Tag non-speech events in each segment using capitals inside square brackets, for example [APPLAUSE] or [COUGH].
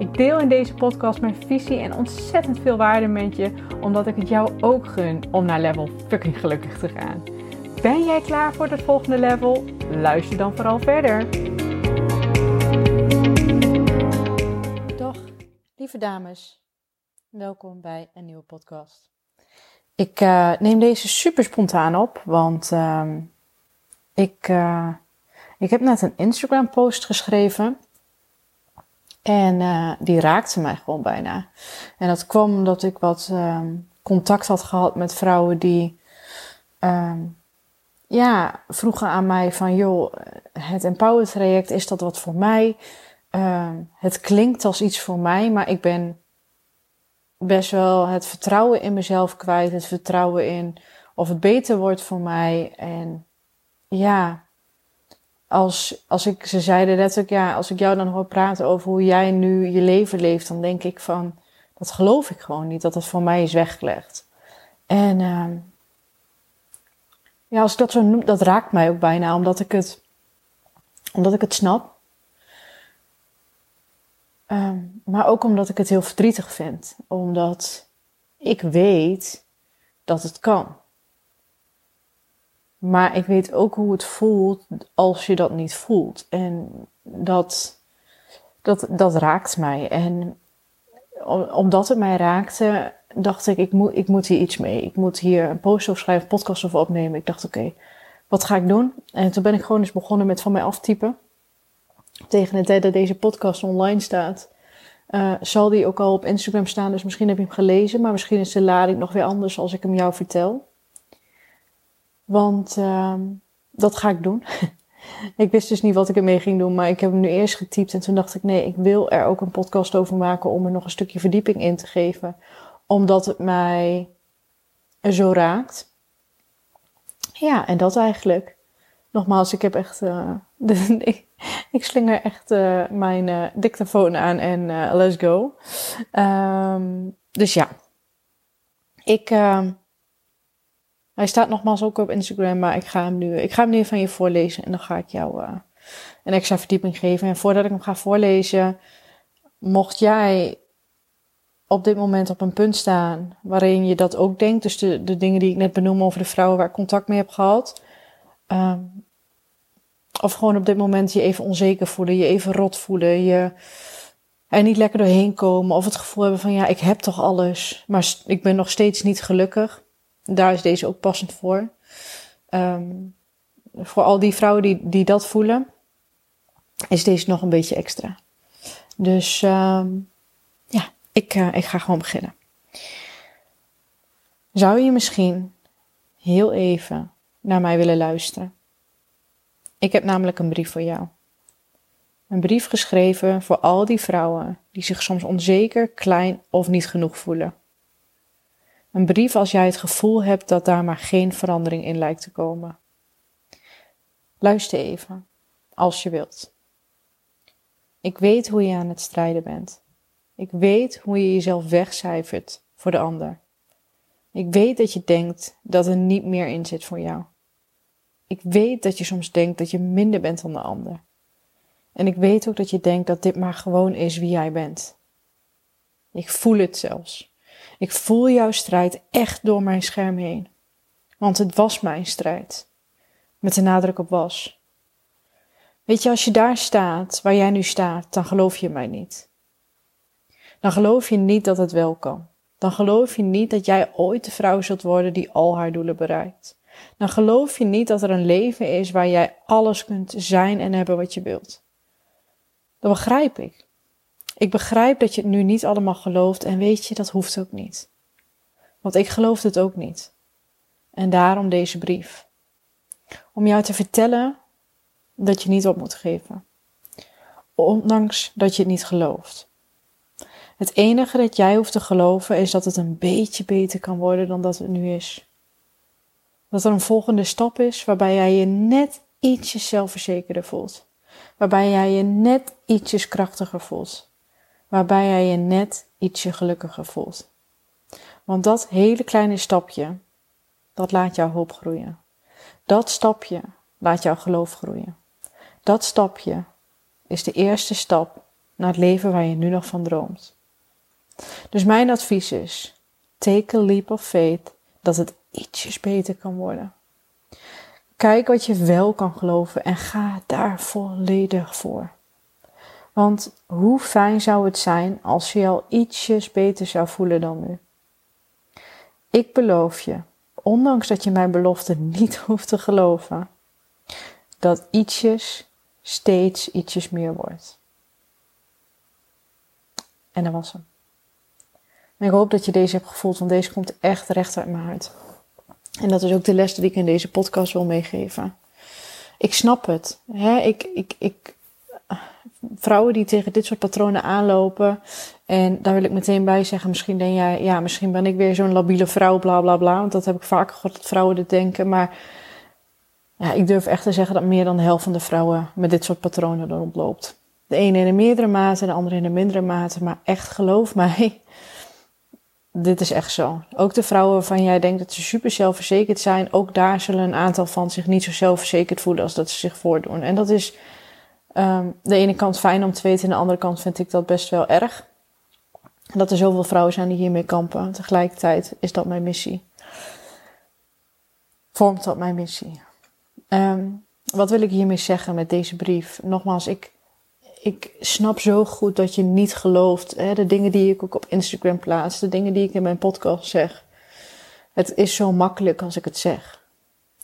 Ik deel in deze podcast mijn visie en ontzettend veel waarde met je, omdat ik het jou ook gun om naar level fucking gelukkig te gaan. Ben jij klaar voor het volgende level? Luister dan vooral verder. Dag, lieve dames. Welkom bij een nieuwe podcast. Ik uh, neem deze super spontaan op, want uh, ik, uh, ik heb net een Instagram post geschreven. En uh, die raakte mij gewoon bijna. En dat kwam omdat ik wat um, contact had gehad met vrouwen die um, ja, vroegen aan mij van joh, het Empower traject, is dat wat voor mij? Uh, het klinkt als iets voor mij, maar ik ben best wel het vertrouwen in mezelf kwijt. Het vertrouwen in of het beter wordt voor mij. En ja, als, als ik, ze zeiden letterlijk, ja, als ik jou dan hoor praten over hoe jij nu je leven leeft, dan denk ik van, dat geloof ik gewoon niet, dat het voor mij is weggelegd. En uh, ja, als ik dat zo noem, dat raakt mij ook bijna, omdat ik het, omdat ik het snap. Uh, maar ook omdat ik het heel verdrietig vind. Omdat ik weet dat het kan. Maar ik weet ook hoe het voelt als je dat niet voelt. En dat, dat, dat raakt mij. En omdat het mij raakte, dacht ik, ik moet, ik moet hier iets mee. Ik moet hier een post over schrijven, een podcast over opnemen. Ik dacht, oké, wat ga ik doen? En toen ben ik gewoon eens begonnen met van mij aftypen. Tegen de tijd dat deze podcast online staat, uh, zal die ook al op Instagram staan. Dus misschien heb je hem gelezen, maar misschien is de lading nog weer anders als ik hem jou vertel. Want uh, dat ga ik doen. [LAUGHS] ik wist dus niet wat ik ermee ging doen, maar ik heb hem nu eerst getypt. En toen dacht ik, nee, ik wil er ook een podcast over maken om er nog een stukje verdieping in te geven. Omdat het mij zo raakt. Ja, en dat eigenlijk. Nogmaals, ik heb echt. Uh, [LAUGHS] de, ik, slinger echt uh, mijn uh, dictafoon aan en let's go. Um, dus ja. Ik ehm, hij staat nogmaals ook op Instagram, maar ik ga hem nu, ik ga hem nu van je voorlezen en dan ga ik jou uh, een extra verdieping geven. En voordat ik hem ga voorlezen, mocht jij op dit moment op een punt staan waarin je dat ook denkt, dus de, de dingen die ik net benoem over de vrouwen waar ik contact mee heb gehad, um, of gewoon op dit moment je even onzeker voelen, je even rot voelen, je er niet lekker doorheen komen, of het gevoel hebben van ja, ik heb toch alles, maar ik ben nog steeds niet gelukkig daar is deze ook passend voor. Um, voor al die vrouwen die, die dat voelen, is deze nog een beetje extra. Dus um, ja, ik, uh, ik ga gewoon beginnen. Zou je misschien heel even naar mij willen luisteren? Ik heb namelijk een brief voor jou. Een brief geschreven voor al die vrouwen die zich soms onzeker, klein of niet genoeg voelen. Een brief als jij het gevoel hebt dat daar maar geen verandering in lijkt te komen. Luister even, als je wilt. Ik weet hoe je aan het strijden bent. Ik weet hoe je jezelf wegcijfert voor de ander. Ik weet dat je denkt dat er niet meer in zit voor jou. Ik weet dat je soms denkt dat je minder bent dan de ander. En ik weet ook dat je denkt dat dit maar gewoon is wie jij bent. Ik voel het zelfs. Ik voel jouw strijd echt door mijn scherm heen. Want het was mijn strijd. Met de nadruk op was. Weet je, als je daar staat, waar jij nu staat, dan geloof je mij niet. Dan geloof je niet dat het wel kan. Dan geloof je niet dat jij ooit de vrouw zult worden die al haar doelen bereikt. Dan geloof je niet dat er een leven is waar jij alles kunt zijn en hebben wat je wilt. Dat begrijp ik. Ik begrijp dat je het nu niet allemaal gelooft en weet je, dat hoeft ook niet. Want ik geloof het ook niet. En daarom deze brief. Om jou te vertellen dat je niet op moet geven. Ondanks dat je het niet gelooft. Het enige dat jij hoeft te geloven is dat het een beetje beter kan worden dan dat het nu is. Dat er een volgende stap is waarbij jij je net ietsjes zelfverzekerder voelt. Waarbij jij je net ietsjes krachtiger voelt. Waarbij jij je net ietsje gelukkiger voelt. Want dat hele kleine stapje, dat laat jouw hoop groeien. Dat stapje laat jouw geloof groeien. Dat stapje is de eerste stap naar het leven waar je nu nog van droomt. Dus mijn advies is: take a leap of faith dat het ietsjes beter kan worden. Kijk wat je wel kan geloven en ga daar volledig voor. Want hoe fijn zou het zijn als je al ietsjes beter zou voelen dan nu? Ik beloof je, ondanks dat je mijn belofte [LAUGHS] niet hoeft te geloven, dat ietsjes steeds ietsjes meer wordt. En dat was hem. Ik hoop dat je deze hebt gevoeld, want deze komt echt recht uit mijn hart. En dat is ook de les die ik in deze podcast wil meegeven. Ik snap het. Hè? Ik, ik, ik, vrouwen die tegen dit soort patronen aanlopen. En daar wil ik meteen bij zeggen, misschien denk jij, ja, misschien ben ik weer zo'n labiele vrouw, bla bla bla. Want dat heb ik vaker gehoord dat vrouwen dit denken. Maar ja, ik durf echt te zeggen dat meer dan de helft van de vrouwen met dit soort patronen er rondloopt. De ene in een meerdere mate, de andere in een mindere mate. Maar echt geloof mij, [LAUGHS] dit is echt zo. Ook de vrouwen waarvan jij denkt dat ze super zelfverzekerd zijn, ook daar zullen een aantal van zich niet zo zelfverzekerd voelen als dat ze zich voordoen. En dat is um, de ene kant fijn om te weten, en de andere kant vind ik dat best wel erg. Dat er zoveel vrouwen zijn die hiermee kampen. Tegelijkertijd is dat mijn missie. Vormt dat mijn missie. Um, wat wil ik hiermee zeggen met deze brief? Nogmaals, ik ik snap zo goed dat je niet gelooft. Hè, de dingen die ik ook op Instagram plaats, de dingen die ik in mijn podcast zeg. Het is zo makkelijk als ik het zeg.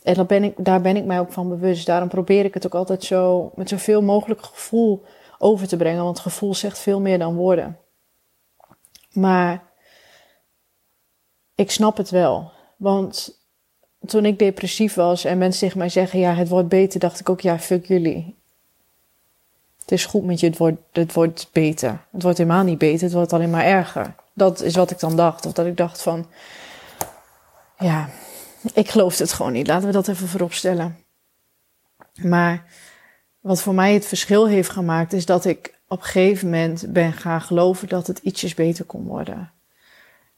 En ben ik, daar ben ik mij ook van bewust. Daarom probeer ik het ook altijd zo met zoveel mogelijk gevoel over te brengen. Want gevoel zegt veel meer dan woorden. Maar ik snap het wel. Want toen ik depressief was en mensen tegen mij zeggen: Ja, het wordt beter, dacht ik ook: Ja, fuck jullie het is goed met je, het wordt, het wordt beter. Het wordt helemaal niet beter, het wordt alleen maar erger. Dat is wat ik dan dacht. Of dat ik dacht van, ja, ik geloof het gewoon niet. Laten we dat even voorop stellen. Maar wat voor mij het verschil heeft gemaakt, is dat ik op een gegeven moment ben gaan geloven dat het ietsjes beter kon worden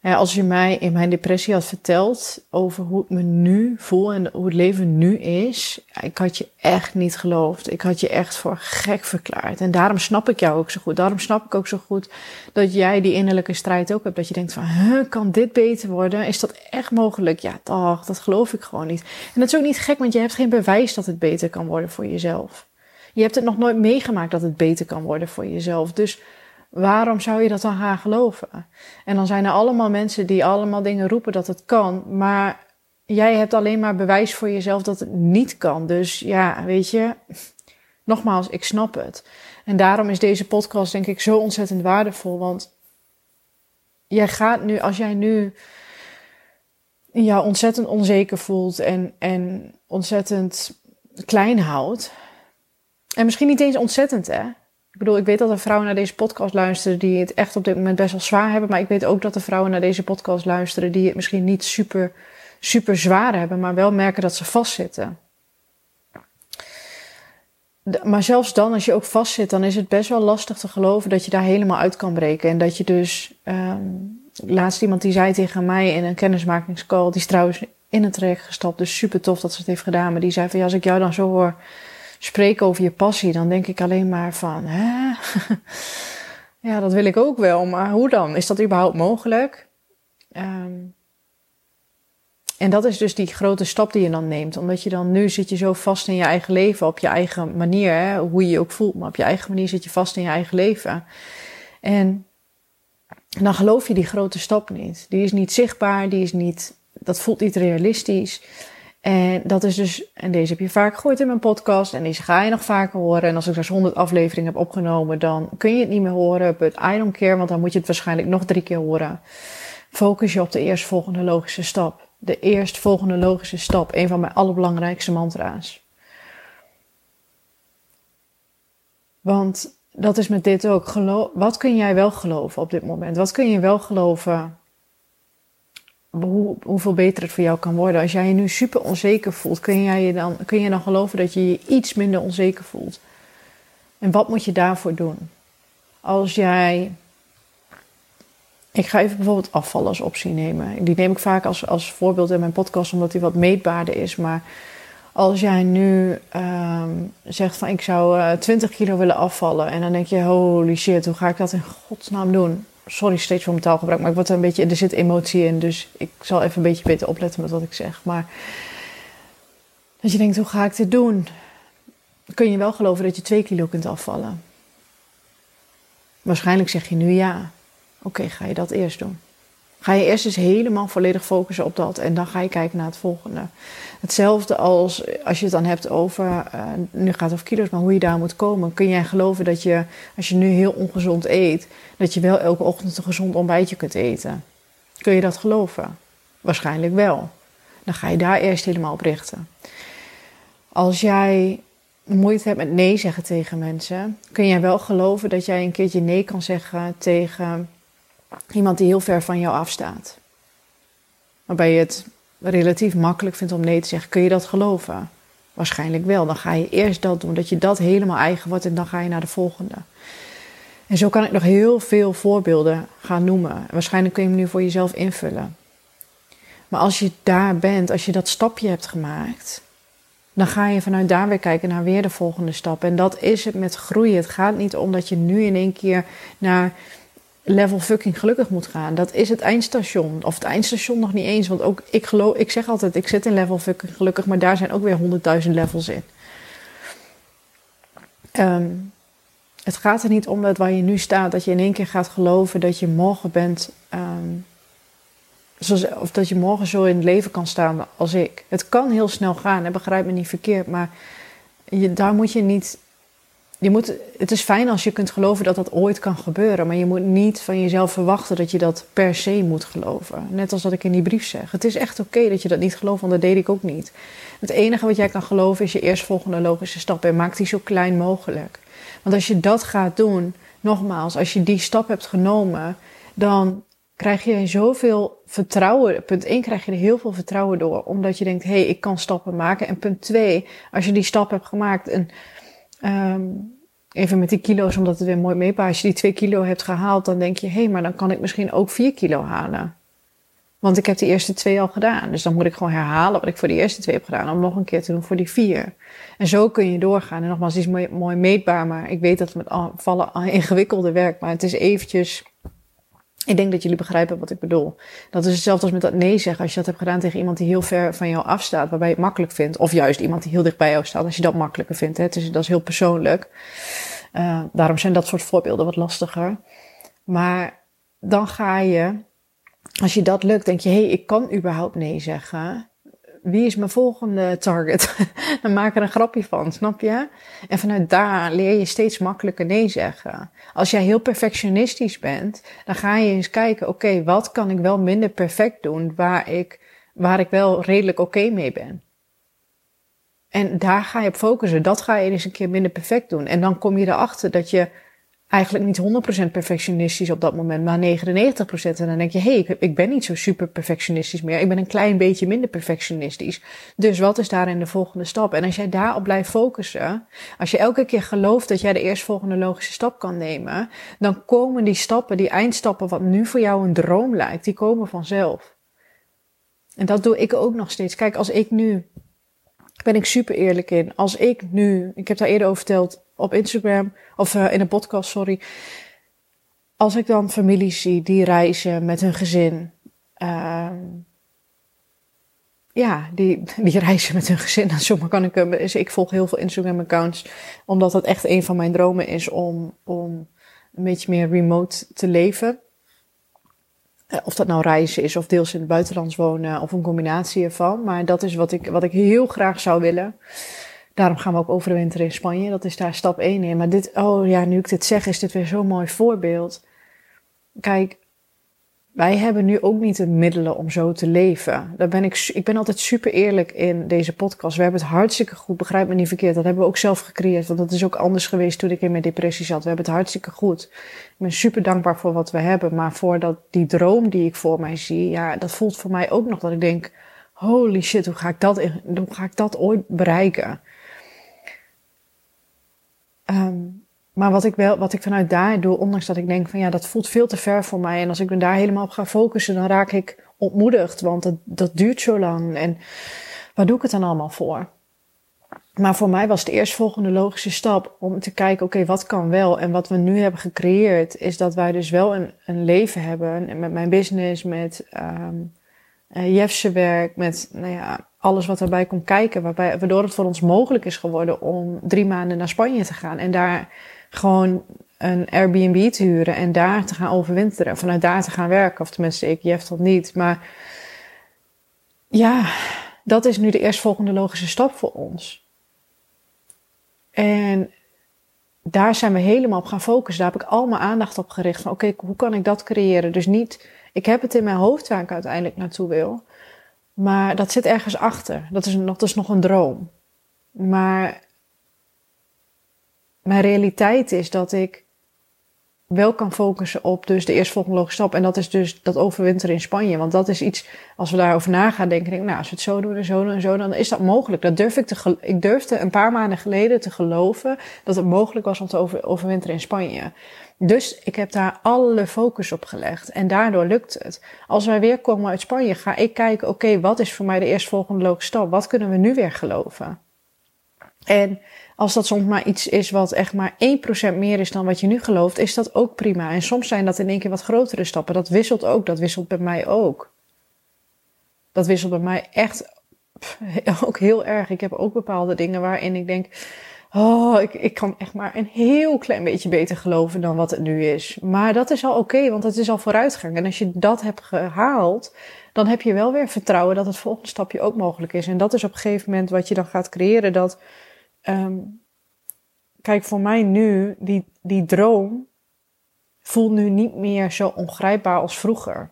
als je mij in mijn depressie had verteld over hoe ik me nu voel en hoe het leven nu is, ik had je echt niet geloofd. Ik had je echt voor gek verklaard. En daarom snap ik jou ook zo goed. Daarom snap ik ook zo goed dat jij die innerlijke strijd ook hebt. Dat je denkt van, huh, kan dit beter worden? Is dat echt mogelijk? Ja, toch, dat geloof ik gewoon niet. En dat is ook niet gek, want je hebt geen bewijs dat het beter kan worden voor jezelf. Je hebt het nog nooit meegemaakt dat het beter kan worden voor jezelf. Dus Waarom zou je dat dan gaan geloven? En dan zijn er allemaal mensen die allemaal dingen roepen dat het kan, maar jij hebt alleen maar bewijs voor jezelf dat het niet kan. Dus ja, weet je, nogmaals, ik snap het. En daarom is deze podcast denk ik zo ontzettend waardevol, want jij gaat nu, als jij nu ja, ontzettend onzeker voelt en, en ontzettend klein houdt, en misschien niet eens ontzettend, hè? Ik bedoel, ik weet dat er vrouwen naar deze podcast luisteren die het echt op dit moment best wel zwaar hebben. Maar ik weet ook dat er vrouwen naar deze podcast luisteren die het misschien niet super, super zwaar hebben, maar wel merken dat ze vastzitten. maar zelfs dan, als je ook vastzit, dan is het best wel lastig te geloven dat je daar helemaal uit kan breken. En dat je dus, um, laatst iemand die zei tegen mij in een kennismakingscall, die is trouwens in het traject gestapt, dus super tof dat ze het heeft gedaan. Maar die zei van ja, als ik jou dan zo hoor spreken over je passie, dan denk ik alleen maar van, hè? [LAUGHS] ja, dat wil ik ook wel, maar hoe dan? Is dat überhaupt mogelijk? Um, en dat is dus die grote stap die je dan neemt. Omdat je dan nu zit je zo vast in je eigen leven, op je eigen manier, hoe je je ook voelt, maar op je eigen manier zit je vast in je eigen leven. En dan geloof je die grote stap niet. Die is niet zichtbaar, die is niet, dat voelt niet realistisch. En dat is dus, en deze heb je vaak gehoord in mijn podcast en deze ga je nog vaker horen. En als ik dus 100 afleveringen heb opgenomen, dan kun je het niet meer horen. But I don't care, want dan moet je het waarschijnlijk nog drie keer horen. Focus je op de eerstvolgende logische stap. De eerstvolgende logische stap, een van mijn allerbelangrijkste mantra's. Want dat is met dit ook. Wat kun jij wel geloven op dit moment? Wat kun je wel geloven? Hoe, hoeveel beter het voor jou kan worden. Als jij je nu super onzeker voelt, kun, jij je dan, kun je dan geloven dat je je iets minder onzeker voelt? En wat moet je daarvoor doen? Als jij. Ik ga even bijvoorbeeld afval als optie nemen. Die neem ik vaak als, als voorbeeld in mijn podcast, omdat die wat meetbaarder is. Maar als jij nu um, zegt van ik zou uh, eh, 20 kilo willen afvallen. En dan denk je, holy shit, hoe ga ik dat in godsnaam doen? Sorry steeds voor mijn taalgebruik, maar ik word er een beetje, er zit emotie in. Dus ik zal even een beetje beter opletten met wat ik zeg. Maar dat je denkt, hoe ga ik dit doen? Kun je wel geloven dat je 2 kilo kunt afvallen? Waarschijnlijk zeg je nu ja. Oké, ga je dat eerst doen. Ga je eerst eens helemaal volledig focussen op dat en dan ga je kijken naar het volgende. Hetzelfde als als je het dan hebt over, uh, nu gaat het over kilo's, maar hoe je daar moet komen. Kun jij geloven dat je, als je nu heel ongezond eet, dat je wel elke ochtend een gezond ontbijtje kunt eten? Kun je dat geloven? Waarschijnlijk wel. Dan ga je daar eerst helemaal op richten. Als jij moeite hebt met nee zeggen tegen mensen, kun jij wel geloven dat jij een keertje nee kan zeggen tegen iemand die heel ver van jou afstaat. Waarbij je het relatief makkelijk vindt om nee te zeggen. Kun je dat geloven? Waarschijnlijk wel. Dan ga je eerst dat doen, dat je dat helemaal eigen wordt en dan ga je naar de volgende. En zo kan ik nog heel veel voorbeelden gaan noemen. Waarschijnlijk kun je hem nu voor jezelf invullen. Maar als je daar bent, als je dat stapje hebt gemaakt, dan ga je vanuit daar weer kijken naar weer de volgende stap. En dat is het met groeien. Het gaat niet om dat je nu in één keer naar level fucking gelukkig moet gaan. Dat is het eindstation. Of het eindstation nog niet eens. Want ook ik geloof, ik zeg altijd, ik zit in level fucking gelukkig, maar daar zijn ook weer honderdduizend levels in. Um, het gaat er niet om dat waar je nu staat, dat je in één keer gaat geloven dat je morgen bent. Zoals, of dat je morgen zo in het leven kan staan als ik. Het kan heel snel gaan, en begrijp me niet verkeerd, maar je, daar moet je niet je moet, het is fijn als je kunt geloven dat dat ooit kan gebeuren, maar je moet niet van jezelf verwachten dat je dat per se moet geloven. Net als dat ik in die brief zeg. Het is echt oké dat je dat niet gelooft, want dat deed ik ook niet. Het enige wat jij kan geloven is je eerstvolgende logische stap en maak die zo klein mogelijk. Want als je dat gaat doen, nogmaals, als je die stap hebt genomen, dan krijg je zoveel vertrouwen. Punt 1 krijg je er heel veel vertrouwen door, omdat je denkt, hé, hey, ik kan stappen maken. En punt 2, als je die stap hebt gemaakt en Um, even met die kilo's, omdat het weer mooi meepaast. Als je die 2 kilo hebt gehaald, dan denk je, hé, hey, maar dan kan ik misschien ook 4 kilo halen. Want ik heb de eerste twee al gedaan. Dus dan moet ik gewoon herhalen wat ik voor de eerste twee heb gedaan. Om nog een keer te doen voor die vier. En zo kun je doorgaan. En nogmaals, het is mooi, meetbaar. Maar ik weet dat het met vallen ingewikkelder werkt. Maar het is eventjes ik denk dat jullie begrijpen wat ik bedoel. Dat is hetzelfde als met dat nee zeggen. Als je dat hebt gedaan tegen iemand die heel ver van jou afstaat, waarbij je het makkelijk vindt. Of juist iemand die heel dicht bij jou staat, als je dat makkelijker vindt. Hè. Dus dat is heel persoonlijk. Uh, daarom zijn dat soort voorbeelden wat lastiger. Maar dan ga je, als je dat lukt, denk je, hé, hey, ik kan überhaupt nee zeggen wie is mijn volgende target? [LAUGHS] Dan maak er een grapje van, snap je? En vanuit daar leer je steeds makkelijker nee zeggen. Als jij heel perfectionistisch bent, dan ga je eens kijken, oké, wat kan ik wel minder perfect doen waar ik, waar ik wel redelijk oké mee ben? En daar ga je op focussen. Dat ga je eens een keer minder perfect doen. En dan kom je erachter dat je eigenlijk niet 100% perfectionistisch op dat moment, maar 99%. En dan denk je, hé, hey, ik, ik ben niet zo super perfectionistisch meer. Ik ben een klein beetje minder perfectionistisch. Dus wat is daarin de volgende stap? En als jij daarop blijft focussen, als je elke keer gelooft dat jij de eerstvolgende logische stap kan nemen, dan komen die stappen, die eindstappen, wat nu voor jou een droom lijkt, die komen vanzelf. En dat doe ik ook nog steeds. Kijk, als ik nu, ben ik super eerlijk in, als ik nu, ik heb daar eerder over verteld, op Instagram, of uh, in een podcast, sorry. Als ik dan families zie die reizen met hun gezin. Uh, ja, die, die reizen met hun gezin. [LAUGHS] Zomaar kan ik hem. Dus ik volg heel veel Instagram-accounts. Omdat het echt een van mijn dromen is om, om een beetje meer remote te leven. Uh, of dat nou reizen is of deels in het buitenland wonen of een combinatie ervan. Maar dat is wat ik, wat ik heel graag zou willen. Daarom gaan we ook overwinteren in Spanje. Dat is daar stap 1 in. Maar dit, oh ja, nu ik dit zeg, is dit weer zo'n mooi voorbeeld. Kijk, wij hebben nu ook niet de middelen om zo te leven. Daar ben ik, ik ben altijd super eerlijk in deze podcast. We hebben het hartstikke goed, begrijp me niet verkeerd. Dat hebben we ook zelf gecreëerd, want dat is ook anders geweest toen ik in mijn depressie zat. We hebben het hartstikke goed. Ik ben super dankbaar voor wat we hebben, maar voor dat, die droom die ik voor mij zie, ja, dat voelt voor mij ook nog dat ik denk, holy shit, hoe ga ik dat, hoe ga ik dat ooit bereiken? Um, maar wat ik wel, wat ik vanuit daar doe, ondanks dat ik denk van ja, dat voelt veel te ver voor mij. En als ik me daar helemaal op ga focussen, dan raak ik ontmoedigd, want dat, dat duurt zo lang. En waar doe ik het dan allemaal voor? Maar voor mij was de eerstvolgende logische stap om te kijken, oké, wat kan wel? En wat we nu hebben gecreëerd, is dat wij dus wel een, een leven hebben met mijn business, met um, uh, Jeffse werk, met nou ja, alles wat erbij komt kijken, waarbij, waardoor het voor ons mogelijk is geworden om drie maanden naar Spanje te gaan en daar gewoon een Airbnb te huren en daar te gaan overwinteren. Vanuit daar te gaan werken. Of tenminste, ik Jeff dat niet. Maar ja, dat is nu de eerstvolgende logische stap voor ons. En daar zijn we helemaal op gaan focussen. Daar heb ik al mijn aandacht op gericht. Van oké, hoe kan ik dat creëren? Dus niet, ik heb het in mijn hoofd waar ik uiteindelijk naartoe wil. Maar dat zit ergens achter. Dat is, dat is nog een droom. Maar mijn realiteit is dat ik wel kan focussen op dus de eerstvolgende logische stap. En dat is dus dat overwinteren in Spanje. Want dat is iets, als we daarover na gaan denk ik, nou, als we het zo doen en zo en zo, dan is dat mogelijk. Dat durf ik te, ik durfde een paar maanden geleden te geloven dat het mogelijk was om te over, overwinteren in Spanje. Dus ik heb daar alle focus op gelegd en daardoor lukt het. Als wij weer komen uit Spanje, ga ik kijken, oké, wat is voor mij de eerstvolgende logische stap? Wat kunnen we nu weer geloven? En als dat soms maar iets is wat echt maar 1% meer is dan wat je nu gelooft, is dat ook prima. En soms zijn dat in één keer wat grotere stappen. Dat wisselt ook. Dat wisselt bij mij ook. Dat wisselt bij mij echt [LAUGHS] ook heel erg. Ik heb ook bepaalde dingen waarin ik denk. Oh, ik, ik kan echt maar een heel klein beetje beter geloven dan wat het nu is. Maar dat is al oké, want het is al vooruitgang. En als je dat hebt gehaald, dan heb je wel weer vertrouwen dat het volgende stapje ook mogelijk is. En dat is op een gegeven moment wat je dan gaat creëren. Dat Um, kijk, voor mij nu, die, die droom voelt nu niet meer zo ongrijpbaar als vroeger.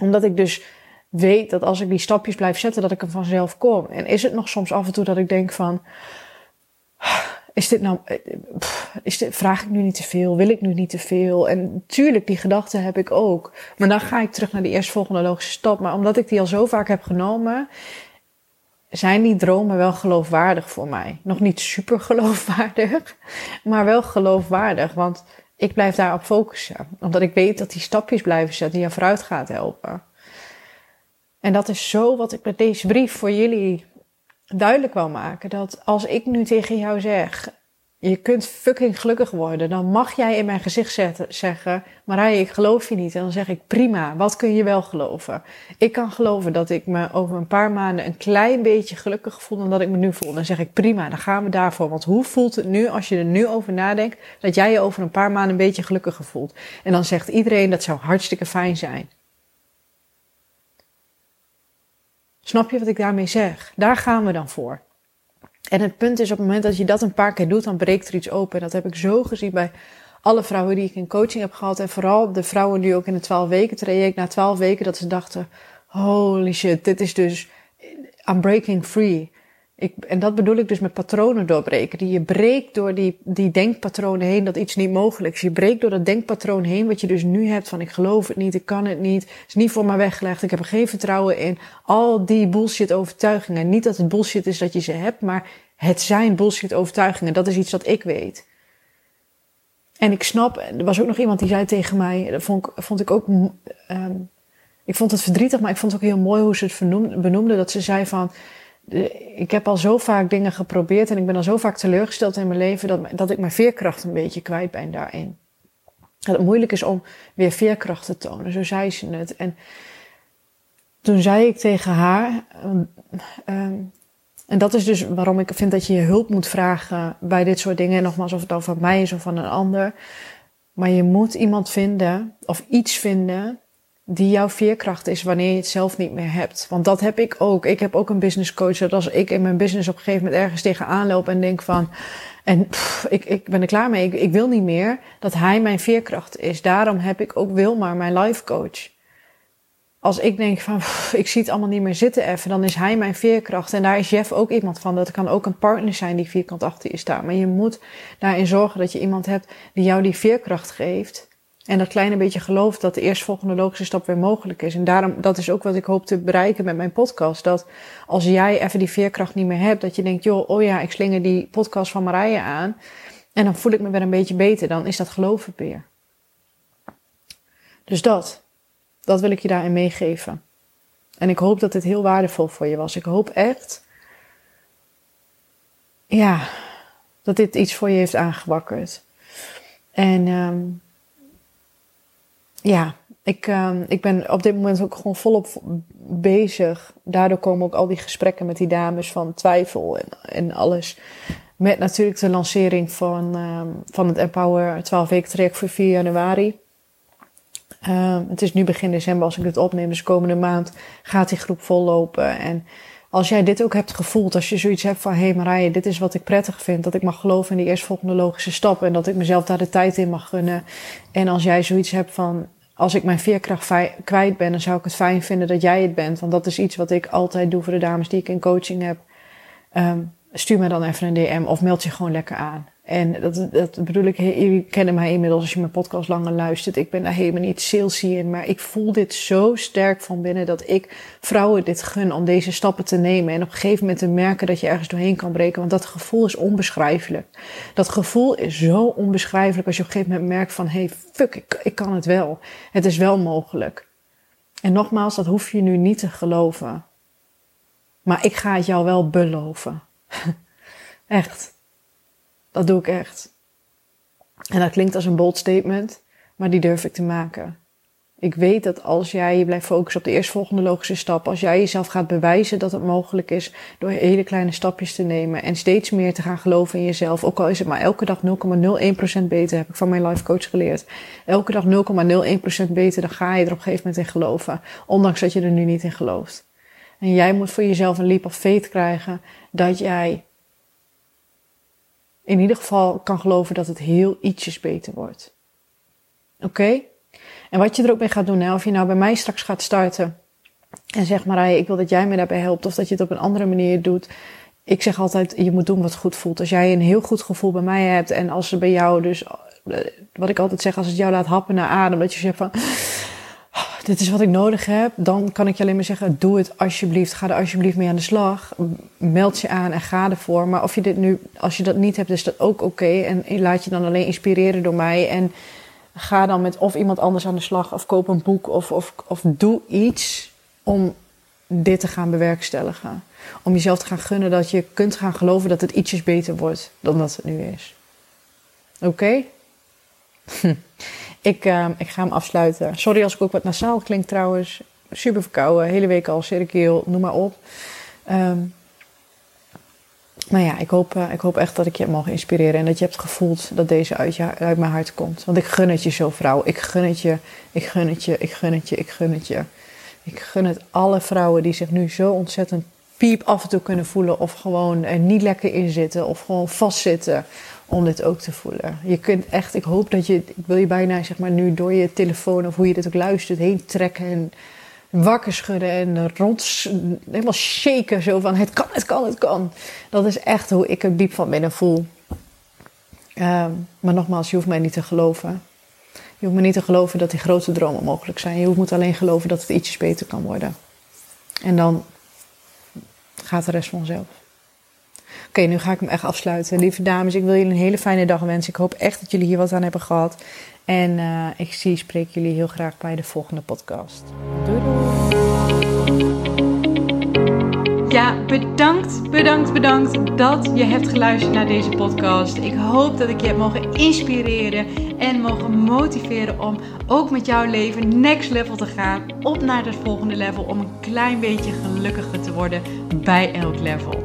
Omdat ik dus weet dat als ik die stapjes blijf zetten, dat ik er vanzelf kom. En is het nog soms af en toe dat ik denk van, is dit nou, is dit, vraag ik nu niet te veel? Wil ik nu niet te veel? En tuurlijk, die gedachten heb ik ook. Maar dan ga ik terug naar die eerstvolgende logische stap. Maar omdat ik die al zo vaak heb genomen, zijn die dromen wel geloofwaardig voor mij. Nog niet super geloofwaardig, maar wel geloofwaardig. Want ik blijf daarop focussen. Omdat ik weet dat die stapjes blijven zetten die je vooruit gaat helpen. En dat is zo wat ik met deze brief voor jullie duidelijk wil maken. Dat als ik nu tegen jou zeg, je kunt fucking gelukkig worden. Dan mag jij in mijn gezicht zetten, zeggen: Marije, ik geloof je niet. En dan zeg ik: prima, wat kun je wel geloven? Ik kan geloven dat ik me over een paar maanden een klein beetje gelukkiger voel dan dat ik me nu voel. Dan zeg ik: prima, dan gaan we daarvoor. Want hoe voelt het nu als je er nu over nadenkt dat jij je over een paar maanden een beetje gelukkiger voelt? En dan zegt iedereen: dat zou hartstikke fijn zijn. Snap je wat ik daarmee zeg? Daar gaan we dan voor. En het punt is op het moment dat je dat een paar keer doet, dan breekt er iets open. Dat heb ik zo gezien bij alle vrouwen die ik in coaching heb gehad. En vooral de vrouwen die ook in het 12 weken traject, na 12 weken, dat ze dachten, holy shit, dit is dus, I'm breaking free. Ik, en dat bedoel ik dus met patronen doorbreken. Die je breekt door die, die denkpatronen heen dat iets niet mogelijk is. Je breekt door dat denkpatroon heen wat je dus nu hebt van ik geloof het niet, ik kan het niet, het is niet voor mij weggelegd, ik heb er geen vertrouwen in. Al die bullshit overtuigingen. Niet dat het bullshit is dat je ze hebt, maar het zijn bullshit overtuigingen. Dat is iets dat ik weet. En ik snap, er was ook nog iemand die zei tegen mij, dat vond, vond ik ook, um, ik vond het verdrietig, maar ik vond het ook heel mooi hoe ze het benoemde. Dat ze zei van, ik heb al zo vaak dingen geprobeerd en ik ben al zo vaak teleurgesteld in mijn leven dat, dat ik mijn veerkracht een beetje kwijt ben daarin. Dat het moeilijk is om weer veerkracht te tonen, zo zei ze het. En toen zei ik tegen haar, um, en dat is dus waarom ik vind dat je je hulp moet vragen bij dit soort dingen. En nogmaals, of het dan van mij is of van een ander. Maar je moet iemand vinden of iets vinden die jouw veerkracht is wanneer je het zelf niet meer hebt. Want dat heb ik ook. Ik heb ook een business coach. Dat als ik in mijn business op een gegeven moment ergens tegenaan loop en denk van. En ik, ik ben er klaar mee. Ik, wil niet meer. Dat hij mijn veerkracht is. Daarom heb ik ook Wilmar, mijn life coach. als ik denk van, ik zie het allemaal niet meer zitten even, dan is hij mijn veerkracht. En daar is Jeff ook iemand van. Dat kan ook een partner zijn die vierkant achter je staat. Maar je moet daarin zorgen dat je iemand hebt die jou die veerkracht geeft. En dat kleine beetje gelooft dat de eerstvolgende logische stap weer mogelijk is. En daarom, dat is ook wat ik hoop te bereiken met mijn podcast. Dat als jij even die veerkracht niet meer hebt, dat je denkt, joh, oh ja, ik slinger die podcast van Marije aan. En dan voel ik me weer een beetje beter. Dan is dat geloof weer. Dus dat. Dat wil ik je daarin meegeven. En ik hoop dat dit heel waardevol voor je was. Ik hoop echt. Ja, dat dit iets voor je heeft aangewakkerd. En um, ja, ik, um, ik ben op dit moment ook gewoon volop bezig. Daardoor komen ook al die gesprekken met die dames van twijfel en, en alles. Met natuurlijk de lancering van, um, van het Empower 12 weken traject voor 4 januari. Uh, het is nu begin december als ik dit opneem, dus komende maand gaat die groep vollopen. En als jij dit ook hebt gevoeld, als je zoiets hebt van, hé hey Marije, dit is wat ik prettig vind, dat ik mag geloven in die eerstvolgende logische stap en dat ik mezelf daar de tijd in mag gunnen. En als jij zoiets hebt van, als ik mijn veerkracht kwijt ben, dan zou ik het fijn vinden dat jij het bent. Want dat is iets wat ik altijd doe voor de dames die ik in coaching heb. Um, stuur me dan even een DM of meld je gewoon lekker aan. En dat, dat bedoel ik, jullie kennen mij inmiddels als je mijn podcast langer luistert. Ik ben daar helemaal niet salesy in, maar ik voel dit zo sterk van binnen dat ik vrouwen dit gun om deze stappen te nemen. En op een gegeven moment te merken dat je ergens doorheen kan breken. Want dat gevoel is onbeschrijfelijk. Dat gevoel is zo onbeschrijfelijk als je op een gegeven moment merkt van, hey, fuck, ik, ik kan het wel. Het is wel mogelijk. En nogmaals, dat hoef je nu niet te geloven. Maar ik ga het jou wel beloven. [LAUGHS] echt. Dat doe ik echt. En dat klinkt als een bold statement, maar die durf ik te maken. Ik weet dat als jij je blijft focussen op de eerstvolgende logische stap, als jij jezelf gaat bewijzen dat het mogelijk is door hele kleine stapjes te nemen en steeds meer te gaan geloven in jezelf, ook al is het maar elke dag 0,01% beter, heb ik van mijn life coach geleerd. Elke dag 0,01% beter, dan ga je er op een gegeven moment in geloven, ondanks dat je er nu niet in gelooft. En jij moet voor jezelf een leap of faith krijgen dat jij in ieder geval kan geloven dat het heel ietsjes beter wordt. Oké? En wat je er ook mee gaat doen, of je nou bij mij straks gaat starten en zeg maar, ik wil dat jij me daarbij helpt, of dat je het op een andere manier doet. Ik zeg altijd, je moet doen wat goed voelt. Als jij een heel goed gevoel bij mij hebt en als er bij jou dus, eh, wat ik altijd zeg, als het jou laat happen naar adem, dat je zegt van, dit is wat ik nodig heb, dan kan ik je alleen maar zeggen: doe het alsjeblieft. Ga er alsjeblieft mee aan de slag. Meld je aan en ga ervoor. Maar of je dit nu, als je dat niet hebt, is dat ook oké. En laat je dan alleen inspireren door mij. En ga dan met of iemand anders aan de slag, of koop een boek, of, of, of doe iets om dit te gaan bewerkstelligen. Om jezelf te gaan gunnen dat je kunt gaan geloven dat het ietsjes beter wordt dan dat het nu is. Oké? [LAUGHS] Ik, uh, ik ga hem afsluiten. Sorry als ik ook wat nasaal klink trouwens. Super verkouden, hele week al, cirkel, noem maar op. Um, maar ja, ik hoop, uh, ik hoop echt dat ik je heb mogen inspireren. En dat je hebt gevoeld dat deze uit, uit mijn hart komt. Want ik gun het je zo, vrouw. Ik gun het je, ik gun het je, ik gun het je, ik gun het je. Ik gun het alle vrouwen die zich nu zo ontzettend piep af en toe kunnen voelen. Of gewoon er niet lekker in zitten. Of gewoon vastzitten om dit ook te voelen. Je kunt echt, ik hoop dat je, ik wil je bijna zeg maar nu door je telefoon of hoe je dit ook luistert heen trekken en wakker schudden en rond, helemaal shaken zo van het kan, het kan, het kan. Dat is echt hoe ik het diep van binnen voel. Um, maar nogmaals, je hoeft mij niet te geloven. Je hoeft me niet te geloven dat die grote dromen mogelijk zijn. Je moet alleen geloven dat het ietsjes beter kan worden. En dan gaat de rest vanzelf. Oké, nu ga ik hem echt afsluiten. Lieve dames, ik wil jullie een hele fijne dag wensen. Ik hoop echt dat jullie hier wat aan hebben gehad. En uh, ik zie, spreek jullie heel graag bij de volgende podcast. Doei doei! Ja, bedankt, bedankt, bedankt dat je hebt geluisterd naar deze podcast. Ik hoop dat ik je heb mogen inspireren en mogen motiveren om ook met jouw leven next level te gaan. Op naar het volgende level om een klein beetje gelukkiger te worden bij elk level.